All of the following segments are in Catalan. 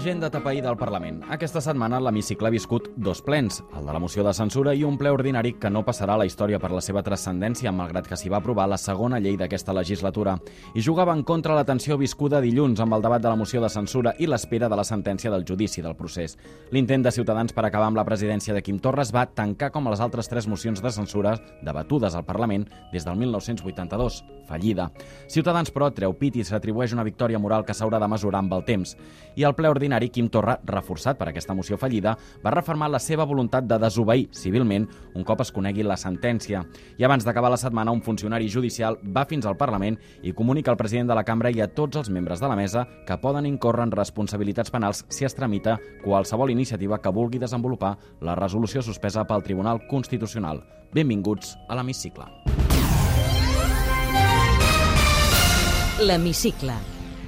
Agenda tapaïda del Parlament. Aquesta setmana l'hemicicle ha viscut dos plens, el de la moció de censura i un ple ordinari que no passarà a la història per la seva transcendència, malgrat que s'hi va aprovar la segona llei d'aquesta legislatura. I jugava en contra la tensió viscuda dilluns amb el debat de la moció de censura i l'espera de la sentència del judici del procés. L'intent de Ciutadans per acabar amb la presidència de Quim Torres va tancar com les altres tres mocions de censura debatudes al Parlament des del 1982, fallida. Ciutadans, però, treu pit i s'atribueix una victòria moral que s'haurà de mesurar amb el temps. I el ple ordinari, Quim Torra, reforçat per aquesta moció fallida, va reformar la seva voluntat de desobeir civilment un cop es conegui la sentència. I abans d'acabar la setmana, un funcionari judicial va fins al Parlament i comunica al president de la cambra i a tots els membres de la mesa que poden incórrer en responsabilitats penals si es tramita qualsevol iniciativa que vulgui desenvolupar la resolució suspesa pel Tribunal Constitucional. Benvinguts a l'Hemicicle. L'Hemicicle.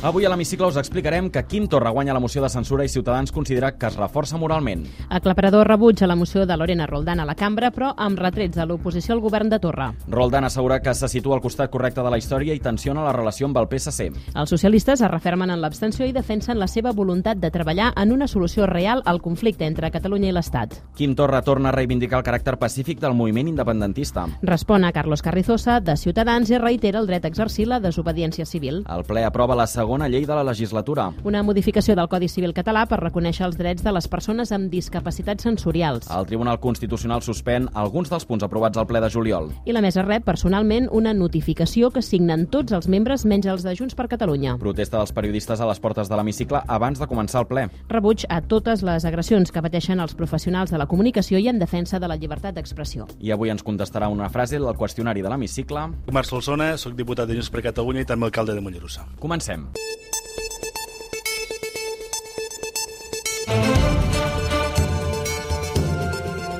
Avui a l'hemicicle us explicarem que Quim Torra guanya la moció de censura i Ciutadans considera que es reforça moralment. Aclaparador rebuig a la moció de Lorena Roldán a la cambra, però amb retrets de l'oposició al govern de Torra. Roldán assegura que se situa al costat correcte de la història i tensiona la relació amb el PSC. Els socialistes es refermen en l'abstenció i defensen la seva voluntat de treballar en una solució real al conflicte entre Catalunya i l'Estat. Quim Torra torna a reivindicar el caràcter pacífic del moviment independentista. Respon a Carlos Carrizosa, de Ciutadans, i reitera el dret a exercir la desobediència civil. El ple aprova la segona llei de la legislatura. Una modificació del Codi Civil català per reconèixer els drets de les persones amb discapacitats sensorials. El Tribunal Constitucional suspèn alguns dels punts aprovats al ple de juliol. I la mesa rep personalment una notificació que signen tots els membres menys els de Junts per Catalunya. Protesta dels periodistes a les portes de l'hemicicle abans de començar el ple. Rebuig a totes les agressions que pateixen els professionals de la comunicació i en defensa de la llibertat d'expressió. I avui ens contestarà una frase del qüestionari de l'hemicicle. Marc Solsona, soc diputat de Junts per Catalunya i també alcalde de Mollerussa. Comencem.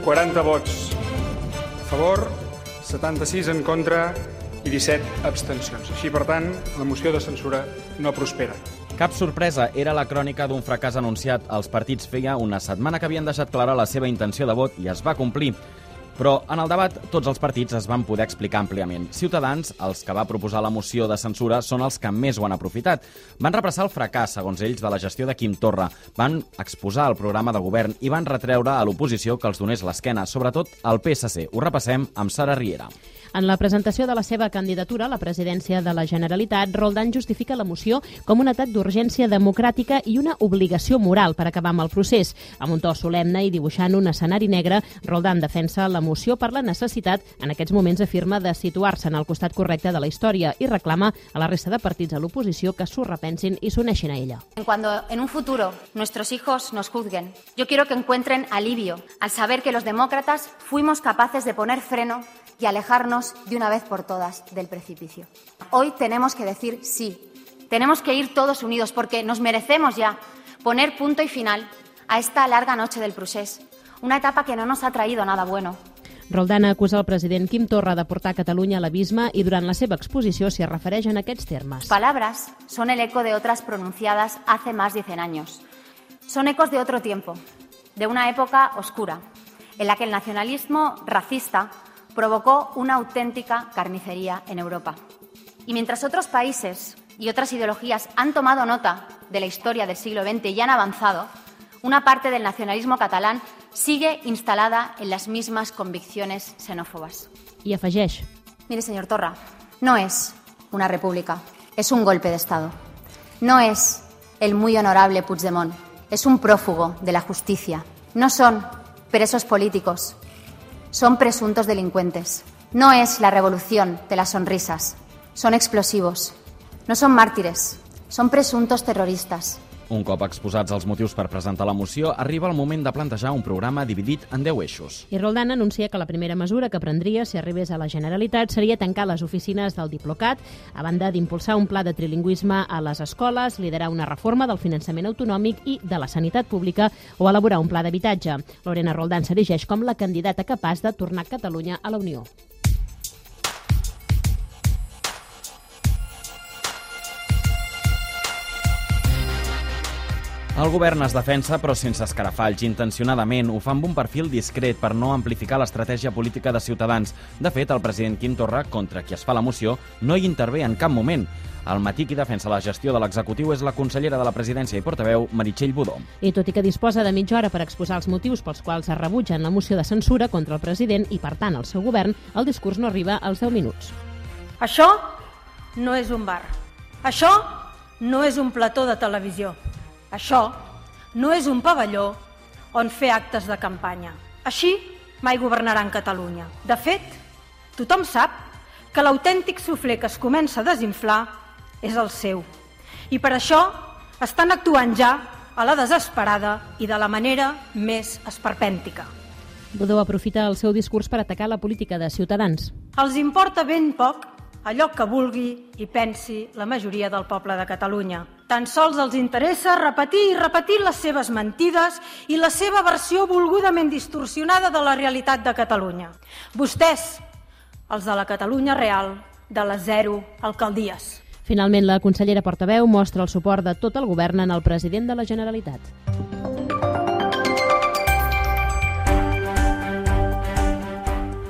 Quaranta vots a favor, 76 en contra i 17 abstencions. Així, per tant, la moció de censura no prospera. Cap sorpresa, era la crònica d'un fracàs anunciat. Els partits feia una setmana que havien deixat clara la seva intenció de vot i es va complir. Però en el debat tots els partits es van poder explicar àmpliament. Ciutadans, els que va proposar la moció de censura, són els que més ho han aprofitat. Van repressar el fracàs, segons ells, de la gestió de Quim Torra. Van exposar el programa de govern i van retreure a l'oposició que els donés l'esquena, sobretot al PSC. Ho repassem amb Sara Riera. En la presentació de la seva candidatura a la presidència de la Generalitat, Roldán justifica la moció com un atac d'urgència democràtica i una obligació moral per acabar amb el procés. Amb un to solemne i dibuixant un escenari negre, Roldán defensa la moció per la necessitat, en aquests moments afirma, de situar-se en el costat correcte de la història i reclama a la resta de partits a l'oposició que s'ho repensin i s'uneixin a ella. Cuando en un futuro nuestros hijos nos juzguen, yo quiero que encuentren alivio al saber que los demócratas fuimos capaces de poner freno y alejarnos de una vez por todas del precipicio. Hoy tenemos que decir sí. Tenemos que ir todos unidos porque nos merecemos ya poner punto y final a esta larga noche del procés, una etapa que no nos ha traído nada bueno. Roldán acusa el president Quim Torra de portar Catalunya a l'abisme i durant la seva exposició s'hi refereix en aquests termes. Palabras son el eco de otras pronunciadas hace más de 100 años. Son ecos de otro tiempo, de una época oscura, en la que el nacionalismo racista provocó una auténtica carnicería en Europa. Y mientras otros países y otras ideologías han tomado nota de la historia del siglo XX y han avanzado, una parte del nacionalismo catalán sigue instalada en las mismas convicciones xenófobas. I afegeix. Mire, señor Torra, no es una república, es un golpe de Estado. No es el muy honorable Puigdemont, es un prófugo de la justicia. No son presos políticos, son presuntos delincuentes. No es la revolución de las sonrisas, son explosivos. No son mártires, son presuntos terroristas. Un cop exposats els motius per presentar la moció, arriba el moment de plantejar un programa dividit en 10 eixos. I Roldán anuncia que la primera mesura que prendria si arribés a la Generalitat seria tancar les oficines del Diplocat, a banda d'impulsar un pla de trilingüisme a les escoles, liderar una reforma del finançament autonòmic i de la sanitat pública o elaborar un pla d'habitatge. Lorena Roldán s'erigeix com la candidata capaç de tornar Catalunya a la Unió. El govern es defensa, però sense escarafalls, intencionadament. Ho fa amb un perfil discret per no amplificar l'estratègia política de Ciutadans. De fet, el president Quim Torra, contra qui es fa la moció, no hi intervé en cap moment. Al matí qui defensa la gestió de l'executiu és la consellera de la presidència i portaveu, Meritxell Budó. I tot i que disposa de mitja hora per exposar els motius pels quals es rebutgen la moció de censura contra el president i, per tant, el seu govern, el discurs no arriba als 10 minuts. Això no és un bar. Això no és un plató de televisió. Això no és un pavelló on fer actes de campanya. Així mai governaran Catalunya. De fet, tothom sap que l'autèntic sufler que es comença a desinflar és el seu. I per això estan actuant ja a la desesperada i de la manera més esperpèntica. Budó aprofita el seu discurs per atacar la política de Ciutadans. Els importa ben poc allò que vulgui i pensi la majoria del poble de Catalunya. Tan sols els interessa repetir i repetir les seves mentides i la seva versió volgudament distorsionada de la realitat de Catalunya. Vostès, els de la Catalunya real, de les zero alcaldies. Finalment, la consellera portaveu mostra el suport de tot el govern en el president de la Generalitat.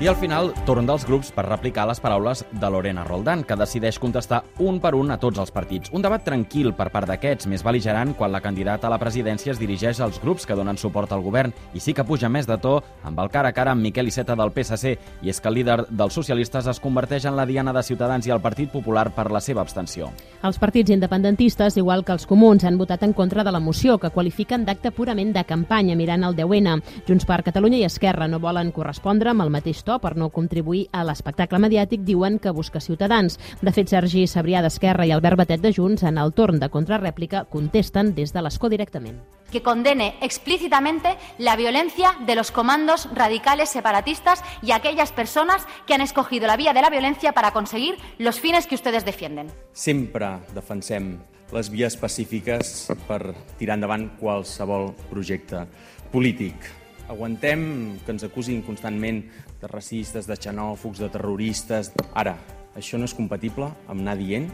I al final, torn dels grups per replicar les paraules de Lorena Roldán, que decideix contestar un per un a tots els partits. Un debat tranquil per part d'aquests, més beligerant quan la candidata a la presidència es dirigeix als grups que donen suport al govern i sí que puja més de to amb el cara a cara amb Miquel Iceta del PSC. I és que el líder dels socialistes es converteix en la diana de Ciutadans i el Partit Popular per la seva abstenció. Els partits independentistes, igual que els comuns, han votat en contra de la moció, que qualifiquen d'acte purament de campanya mirant el 10N. Junts per Catalunya i Esquerra no volen correspondre amb el mateix to per no contribuir a l'espectacle mediàtic diuen que busca Ciutadans. De fet, Sergi Sabrià d'Esquerra i Albert Batet de Junts, en el torn de contrarrèplica, contesten des de l'escó directament que condene explícitamente la violencia de los comandos radicales separatistas y aquellas personas que han escogido la vía de la violencia para conseguir los fines que ustedes defienden. Sempre defensem les vies pacífiques per tirar endavant qualsevol projecte polític. Aguantem que ens acusin constantment de racistes, de xenòfobs, de terroristes... Ara, això no és compatible amb anar dient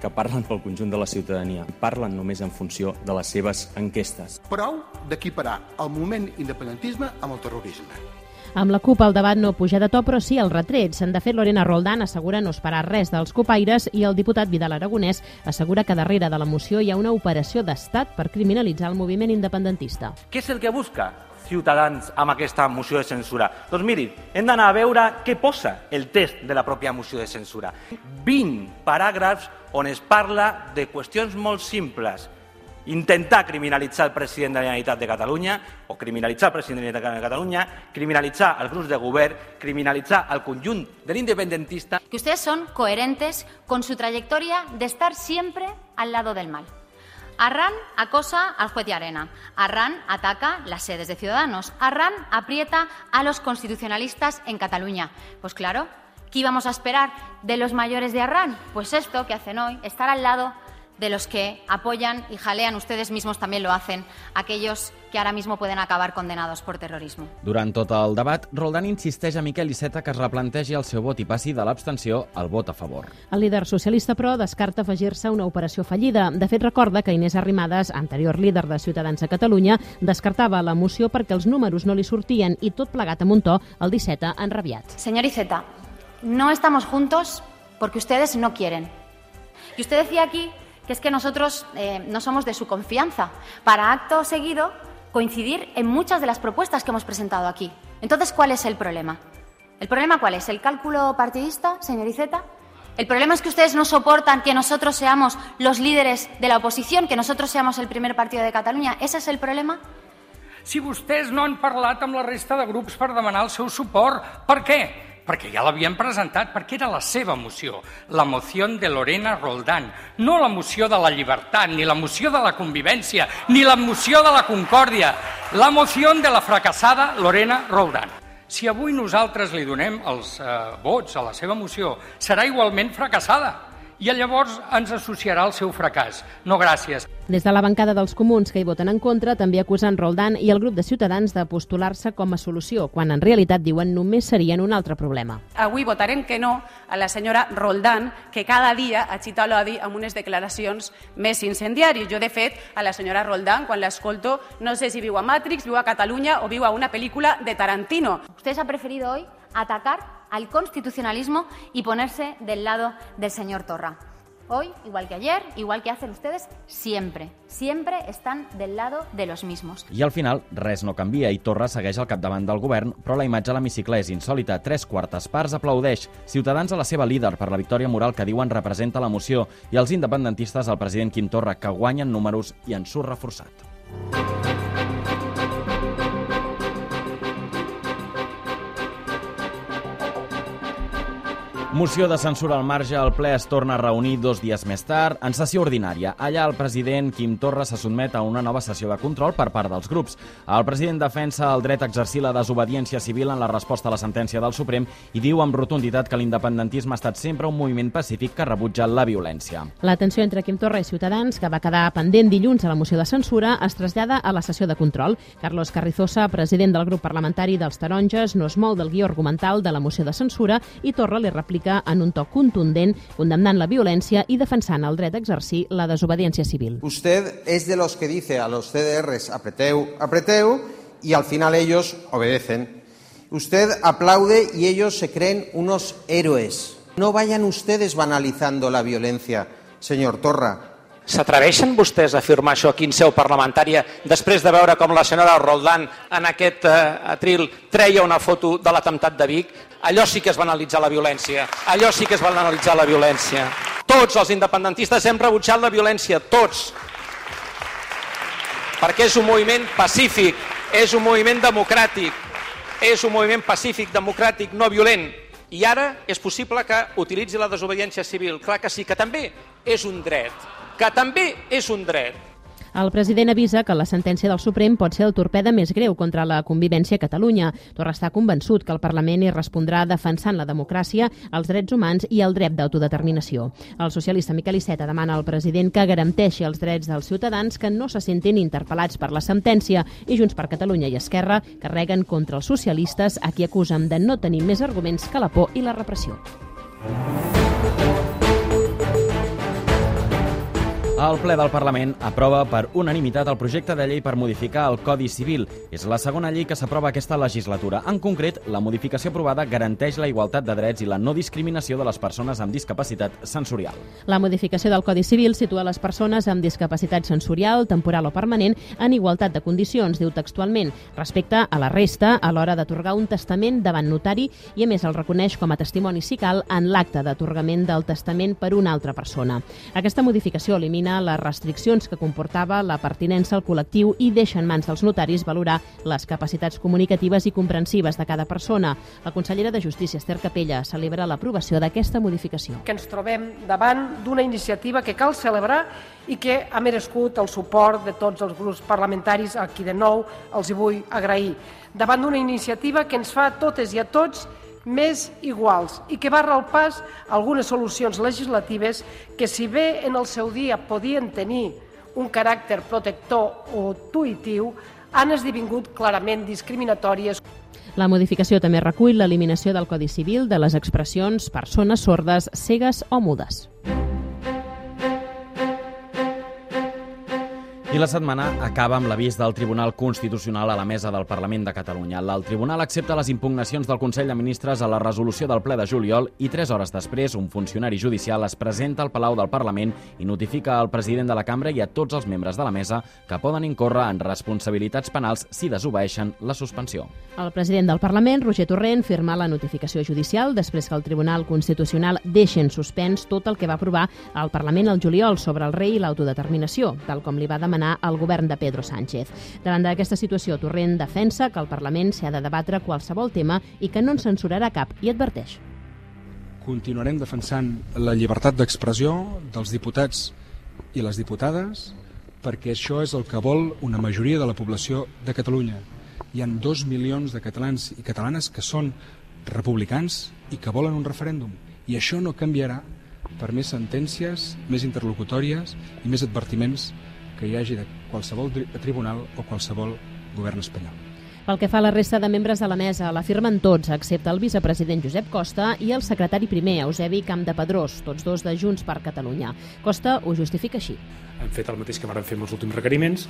que parlen pel conjunt de la ciutadania. Parlen només en funció de les seves enquestes. Prou d'equiparar el moment independentisme amb el terrorisme. Amb la CUP el debat no puja de to, però sí els retrets. De fet, Lorena Roldán assegura no esperar res dels copaires i el diputat Vidal Aragonès assegura que darrere de la moció hi ha una operació d'estat per criminalitzar el moviment independentista. Què és el que busca? Ciutadans amb aquesta moció de censura? Doncs miri, hem d'anar a veure què posa el text de la pròpia moció de censura. 20 paràgrafs on es parla de qüestions molt simples. Intentar criminalitzar el president de la Generalitat de Catalunya o criminalitzar el president de la Generalitat de Catalunya, criminalitzar els grups de govern, criminalitzar el conjunt de l'independentista. Que ustedes son coherentes con su trayectoria de estar siempre al lado del mal. Arran acosa al juez de Arena. Arran ataca las sedes de Ciudadanos. Arran aprieta a los constitucionalistas en Cataluña. Pues claro, ¿qué íbamos a esperar de los mayores de Arran? Pues esto que hacen hoy, estar al lado de los que apoyan y jalean, ustedes mismos también lo hacen, aquellos que ara mismo pueden acabar condenados por terrorismo. Durant tot el debat, Roldán insisteix a Miquel Iceta que es replantegi el seu vot i passi de l'abstenció al vot a favor. El líder socialista, però, descarta afegir-se a una operació fallida. De fet, recorda que Inés Arrimadas, anterior líder de Ciutadans a Catalunya, descartava la moció perquè els números no li sortien i tot plegat a un to, el 17 enrabiat. Señor Iceta, no estamos juntos porque ustedes no quieren. Y usted decía aquí que es que nosotros eh, no somos de su confianza, para acto seguido coincidir en muchas de las propuestas que hemos presentado aquí. Entonces, ¿cuál es el problema? ¿El problema cuál es? ¿El cálculo partidista, señor Iceta? ¿El problema es que ustedes no soportan que nosotros seamos los líderes de la oposición, que nosotros seamos el primer partido de Cataluña? ¿Ese es el problema? Si vostès no han parlat amb la resta de grups per demanar el suport, per què? Perquè ja l'havien presentat, perquè era la seva moció, la moció de Lorena Roldán, no la moció de la llibertat, ni la moció de la convivència, ni la moció de la concòrdia, la moció de la fracassada Lorena Roldán. Si avui nosaltres li donem els eh, vots a la seva moció, serà igualment fracassada i llavors ens associarà al seu fracàs. No gràcies. Des de la bancada dels comuns que hi voten en contra també acusen Roldán i el grup de Ciutadans de postular-se com a solució, quan en realitat diuen només serien un altre problema. Avui votarem que no a la senyora Roldán, que cada dia agita l'odi amb unes declaracions més incendiàries. Jo, de fet, a la senyora Roldán, quan l'escolto, no sé si viu a Matrix, viu a Catalunya o viu a una pel·lícula de Tarantino. Usted ha preferido hoy atacar al constitucionalismo y ponerse del lado del señor Torra. Hoy, igual que ayer, igual que hacen ustedes, siempre, siempre están del lado de los mismos. I al final, res no canvia i Torra segueix al capdavant del govern, però la imatge a l'hemicicle és insòlita. Tres quartes parts aplaudeix. Ciutadans a la seva líder per la victòria moral que diuen representa la moció i els independentistes al president Quim Torra que guanyen números i en surt reforçat. Moció de censura al marge, el ple es torna a reunir dos dies més tard, en sessió ordinària. Allà el president Quim Torra se sotmet a una nova sessió de control per part dels grups. El president defensa el dret a exercir la desobediència civil en la resposta a la sentència del Suprem i diu amb rotunditat que l'independentisme ha estat sempre un moviment pacífic que rebutja la violència. La tensió entre Quim Torra i Ciutadans, que va quedar pendent dilluns a la moció de censura, es trasllada a la sessió de control. Carlos Carrizosa, president del grup parlamentari dels Taronges, no es mou del guió argumental de la moció de censura i Torra li replica en un to contundent, condemnant la violència i defensant el dret a exercir la desobediència civil. Usted es de los que dice a los CDRs apreteu, apreteu y al final ellos obedecen. Usted aplaude y ellos se creen unos héroes. No vayan ustedes banalizando la violencia, señor Torra. S'atreveixen vostès a afirmar això aquí en seu parlamentària després de veure com la senyora Roldán en aquest eh, atril treia una foto de l'atemptat de Vic? Allò sí que és banalitzar la violència. Allò sí que és banalitzar la violència. Tots els independentistes hem rebutjat la violència, tots. Perquè és un moviment pacífic, és un moviment democràtic, és un moviment pacífic, democràtic, no violent. I ara és possible que utilitzi la desobediència civil. Clar que sí, que també és un dret que també és un dret. El president avisa que la sentència del Suprem pot ser el torpeda més greu contra la convivència a Catalunya. Torra està convençut que el Parlament hi respondrà defensant la democràcia, els drets humans i el dret d'autodeterminació. El socialista Miquel Iceta demana al president que garanteixi els drets dels ciutadans que no se sentin interpel·lats per la sentència i Junts per Catalunya i Esquerra carreguen contra els socialistes a qui acusen de no tenir més arguments que la por i la repressió. El ple del Parlament aprova per unanimitat el projecte de llei per modificar el Codi Civil. És la segona llei que s'aprova aquesta legislatura. En concret, la modificació aprovada garanteix la igualtat de drets i la no discriminació de les persones amb discapacitat sensorial. La modificació del Codi Civil situa les persones amb discapacitat sensorial, temporal o permanent en igualtat de condicions, diu textualment, respecte a la resta a l'hora d'atorgar un testament davant notari i, a més, el reconeix com a testimoni si cal en l'acte d'atorgament del testament per una altra persona. Aquesta modificació elimina les restriccions que comportava la pertinença al col·lectiu i deixa en mans dels notaris valorar les capacitats comunicatives i comprensives de cada persona. La consellera de Justícia, Esther Capella, celebra l'aprovació d'aquesta modificació. Que ens trobem davant d'una iniciativa que cal celebrar i que ha merescut el suport de tots els grups parlamentaris, a qui de nou els hi vull agrair. Davant d'una iniciativa que ens fa a totes i a tots més iguals i que barra el pas algunes solucions legislatives que, si bé en el seu dia podien tenir un caràcter protector o tuitiu, han esdevingut clarament discriminatòries. La modificació també recull l'eliminació del Codi Civil de les expressions persones sordes, cegues o mudes. I la setmana acaba amb l'avís del Tribunal Constitucional a la mesa del Parlament de Catalunya. El Tribunal accepta les impugnacions del Consell de Ministres a la resolució del ple de juliol i tres hores després un funcionari judicial es presenta al Palau del Parlament i notifica al president de la cambra i a tots els membres de la mesa que poden incórrer en responsabilitats penals si desobeeixen la suspensió. El president del Parlament, Roger Torrent, firma la notificació judicial després que el Tribunal Constitucional deixi en suspens tot el que va aprovar al Parlament el juliol sobre el rei i l'autodeterminació, tal com li va demanar demanar al govern de Pedro Sánchez. Davant d'aquesta situació, Torrent defensa que el Parlament s'ha de debatre qualsevol tema i que no en censurarà cap i adverteix. Continuarem defensant la llibertat d'expressió dels diputats i les diputades perquè això és el que vol una majoria de la població de Catalunya. Hi han dos milions de catalans i catalanes que són republicans i que volen un referèndum. I això no canviarà per més sentències, més interlocutòries i més advertiments que hi hagi de qualsevol tribunal o qualsevol govern espanyol. Pel que fa a la resta de membres de la mesa, l'afirmen tots, excepte el vicepresident Josep Costa i el secretari primer, Eusebi Campdepadrós, tots dos de Junts per Catalunya. Costa ho justifica així. Hem fet el mateix que vam fer amb els últims requeriments,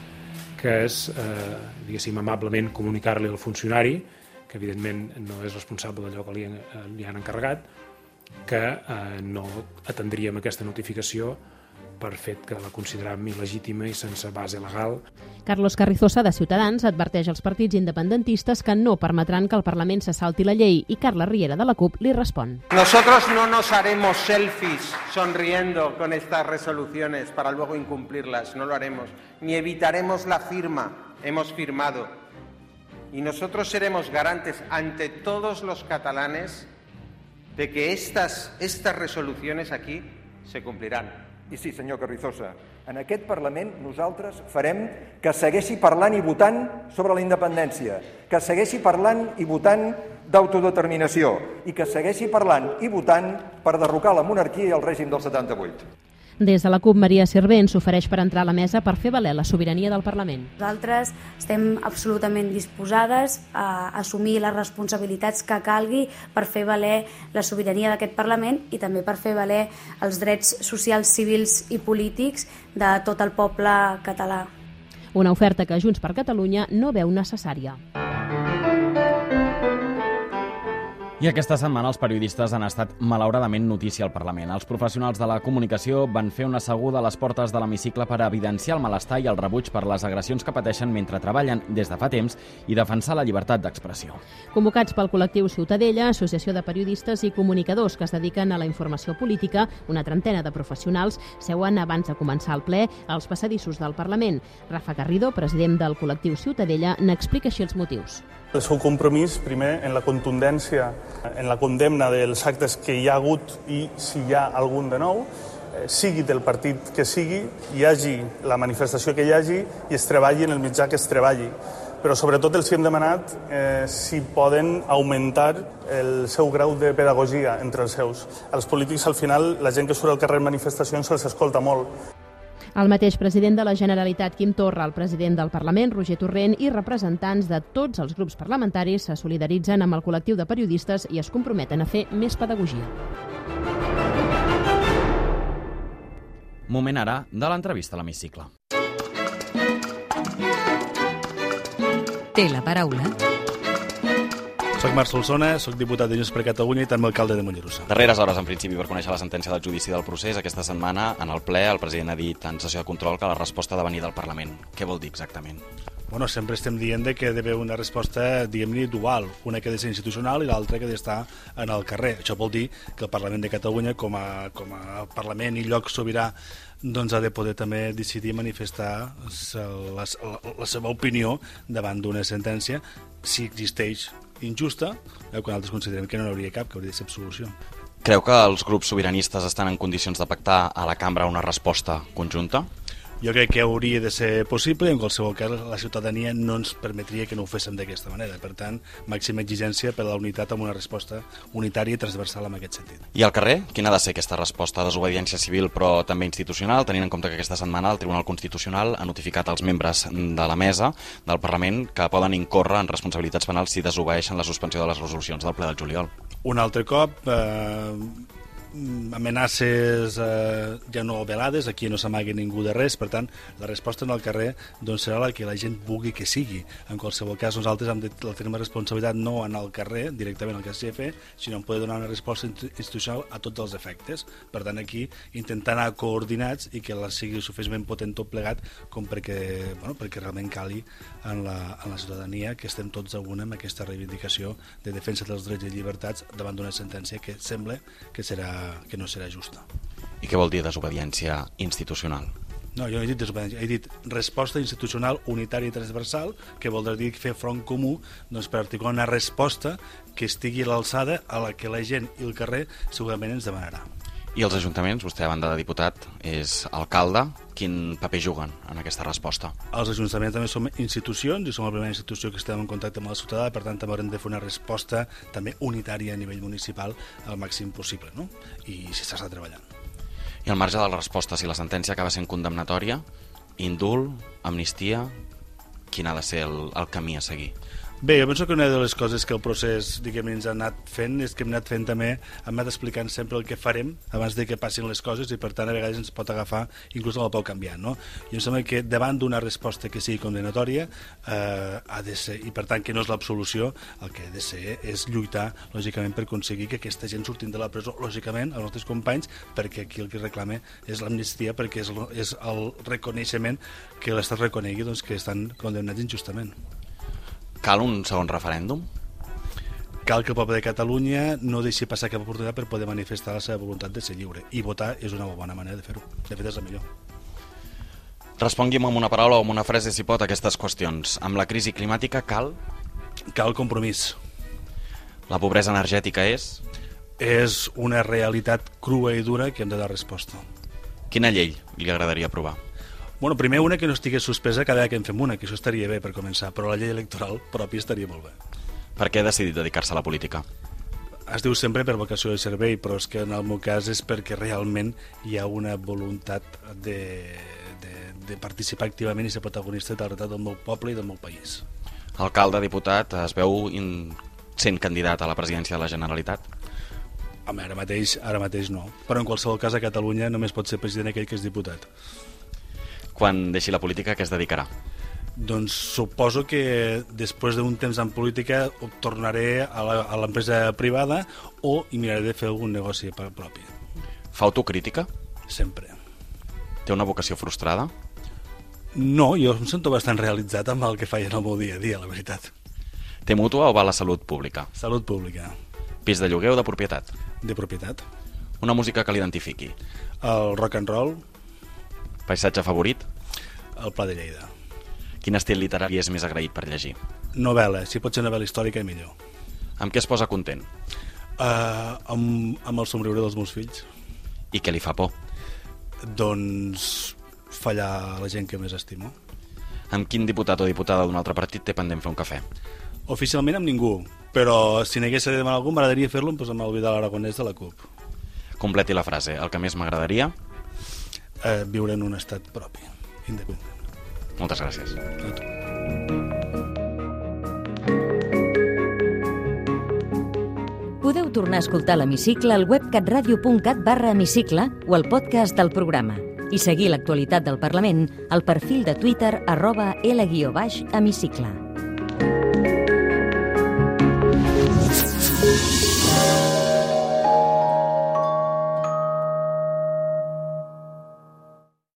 que és, eh, diguéssim, amablement comunicar-li al funcionari, que evidentment no és responsable d'allò que li, eh, li han encarregat, que eh, no atendríem aquesta notificació per fet que la consideràvem il·legítima i sense base legal. Carlos Carrizosa, de Ciutadans, adverteix als partits independentistes que no permetran que el Parlament se salti la llei i Carla Riera, de la CUP, li respon. Nosotros no nos haremos selfies sonriendo con estas resoluciones para luego incumplirlas, no lo haremos, ni evitaremos la firma, hemos firmado. Y nosotros seremos garantes ante todos los catalanes de que estas, estas resoluciones aquí se cumplirán. I sí, senyor Carrizosa, en aquest Parlament nosaltres farem que segueixi parlant i votant sobre la independència, que segueixi parlant i votant d'autodeterminació i que segueixi parlant i votant per derrocar la monarquia i el règim del 78. Des de la CUP, Maria Servent s'ofereix per entrar a la mesa per fer valer la sobirania del Parlament. Nosaltres estem absolutament disposades a assumir les responsabilitats que calgui per fer valer la sobirania d'aquest Parlament i també per fer valer els drets socials, civils i polítics de tot el poble català. Una oferta que Junts per Catalunya no veu necessària. I aquesta setmana els periodistes han estat malauradament notícia al Parlament. Els professionals de la comunicació van fer una asseguda a les portes de l'hemicicle per evidenciar el malestar i el rebuig per les agressions que pateixen mentre treballen des de fa temps i defensar la llibertat d'expressió. Convocats pel col·lectiu Ciutadella, Associació de Periodistes i Comunicadors que es dediquen a la informació política, una trentena de professionals seuen abans de començar el ple als passadissos del Parlament. Rafa Garrido, president del col·lectiu Ciutadella, n'explica així els motius. El seu compromís, primer, en la contundència, en la condemna dels actes que hi ha hagut i si hi ha algun de nou, eh, sigui del partit que sigui, hi hagi la manifestació que hi hagi i es treballi en el mitjà que es treballi. Però sobretot els hem demanat eh, si poden augmentar el seu grau de pedagogia entre els seus. Els polítics, al final, la gent que surt al carrer en manifestacions se'ls escolta molt. El mateix president de la Generalitat, Quim Torra, el president del Parlament, Roger Torrent, i representants de tots els grups parlamentaris se solidaritzen amb el col·lectiu de periodistes i es comprometen a fer més pedagogia. Moment ara de l'entrevista a l'hemicicle. Té la paraula soc Marc Solsona, soc diputat de Junts per Catalunya i també alcalde de Mollerussa. Darreres hores, en principi, per conèixer la sentència del judici del procés, aquesta setmana, en el ple, el president ha dit en sessió de control que la resposta ha de venir del Parlament. Què vol dir exactament? Bueno, sempre estem dient que hi ha d'haver una resposta, diguem-ne, dual. Una que ha de ser institucional i l'altra que ha d'estar en el carrer. Això vol dir que el Parlament de Catalunya, com a, com a Parlament i lloc sobirà doncs ha de poder també decidir manifestar la, la, la seva opinió davant d'una sentència si existeix injusta, eh, quan altres considerem que no n'hauria cap, que hauria de ser absolució. Creu que els grups sobiranistes estan en condicions de pactar a la cambra una resposta conjunta? Jo crec que hauria de ser possible en qualsevol cas la ciutadania no ens permetria que no ho féssim d'aquesta manera. Per tant, màxima exigència per a la unitat amb una resposta unitària i transversal en aquest sentit. I al carrer, quina ha de ser aquesta resposta? Desobediència civil però també institucional, tenint en compte que aquesta setmana el Tribunal Constitucional ha notificat als membres de la mesa del Parlament que poden incórrer en responsabilitats penals si desobeeixen la suspensió de les resolucions del ple del juliol. Un altre cop, eh, amenaces eh, ja no velades, aquí no s'amagui ningú de res, per tant, la resposta en el carrer doncs, serà la que la gent vulgui que sigui. En qualsevol cas, nosaltres hem de tenir responsabilitat no en el carrer, directament al KCF, sinó en poder donar una resposta institucional a tots els efectes. Per tant, aquí intentar anar coordinats i que la sigui suficientment potent tot plegat com perquè, bueno, perquè realment cali en la, en la ciutadania que estem tots a una amb aquesta reivindicació de defensa dels drets i llibertats davant d'una sentència que sembla que serà que no serà justa. I què vol dir desobediència institucional? No, jo no he dit desobediència, he dit resposta institucional unitària i transversal, que vol dir fer front comú doncs, per articular una resposta que estigui a l'alçada a la que la gent i el carrer segurament ens demanarà. I els ajuntaments, vostè a banda de diputat és alcalde, quin paper juguen en aquesta resposta? Els ajuntaments també som institucions i som la primera institució que estem en contacte amb el ciutadà, per tant també haurem de fer una resposta també unitària a nivell municipal al màxim possible, no? I si s'està treballant. I al marge de la resposta, si la sentència acaba sent condemnatòria, indult, amnistia, quin ha de ser el, el camí a seguir? Bé, jo penso que una de les coses que el procés diguem ens ha anat fent és que hem anat fent també, hem anat explicant sempre el que farem abans de que passin les coses i per tant a vegades ens pot agafar inclús el peu canviant. No? I em sembla que davant d'una resposta que sigui condemnatòria eh, ha de ser, i per tant que no és l'absolució, el que ha de ser és lluitar lògicament per aconseguir que aquesta gent surtin de la presó, lògicament, els nostres companys, perquè aquí el que reclama és l'amnistia, perquè és, és el reconeixement que l'Estat reconegui doncs, que estan condemnats injustament. Cal un segon referèndum? Cal que el poble de Catalunya no deixi passar cap oportunitat per poder manifestar la seva voluntat de ser lliure. I votar és una bona manera de fer-ho. De fet, és la millor. Respongui'm amb una paraula o amb una frase, si pot, aquestes qüestions. Amb la crisi climàtica cal? Cal compromís. La pobresa energètica és? És una realitat crua i dura que hem de dar resposta. Quina llei li agradaria aprovar? Bueno, primer una que no estigués suspesa cada vegada que en fem una, que això estaria bé per començar, però la llei electoral pròpia estaria molt bé. Per què ha decidit dedicar-se a la política? Es diu sempre per vocació de servei, però és que en el meu cas és perquè realment hi ha una voluntat de, de, de participar activament i ser protagonista de la realitat del meu poble i del meu país. Alcalde, diputat, es veu in... sent candidat a la presidència de la Generalitat? Home, ara mateix, ara mateix no. Però en qualsevol cas a Catalunya només pot ser president aquell que és diputat quan deixi la política, què es dedicarà? Doncs suposo que després d'un temps en política tornaré a l'empresa privada o hi miraré de fer algun negoci propi. Fa autocrítica? Sempre. Té una vocació frustrada? No, jo em sento bastant realitzat amb el que faig en el meu dia a dia, la veritat. Té mútua o va a la salut pública? Salut pública. Pis de lloguer o de propietat? De propietat. Una música que l'identifiqui? El rock and roll, Paisatge favorit? El Pla de Lleida. Quin estil literari és més agraït per llegir? Novel·la, si pot ser novel·la històrica, millor. Amb què es posa content? Uh, amb, amb el somriure dels meus fills. I què li fa por? Doncs fallar a la gent que més estimo. Amb quin diputat o diputada d'un altre partit té pendent fer un cafè? Oficialment amb ningú, però si n'hagués de demanar algú m'agradaria fer-lo doncs, amb el Vidal Aragonès de la CUP. Completi la frase. El que més m'agradaria eh, viure en un estat propi, independent. Moltes gràcies. Podeu tornar a escoltar l'Hemicicle al web catradio.cat barra hemicicle o al podcast del programa i seguir l'actualitat del Parlament al perfil de Twitter arroba L-hemicicle. Thank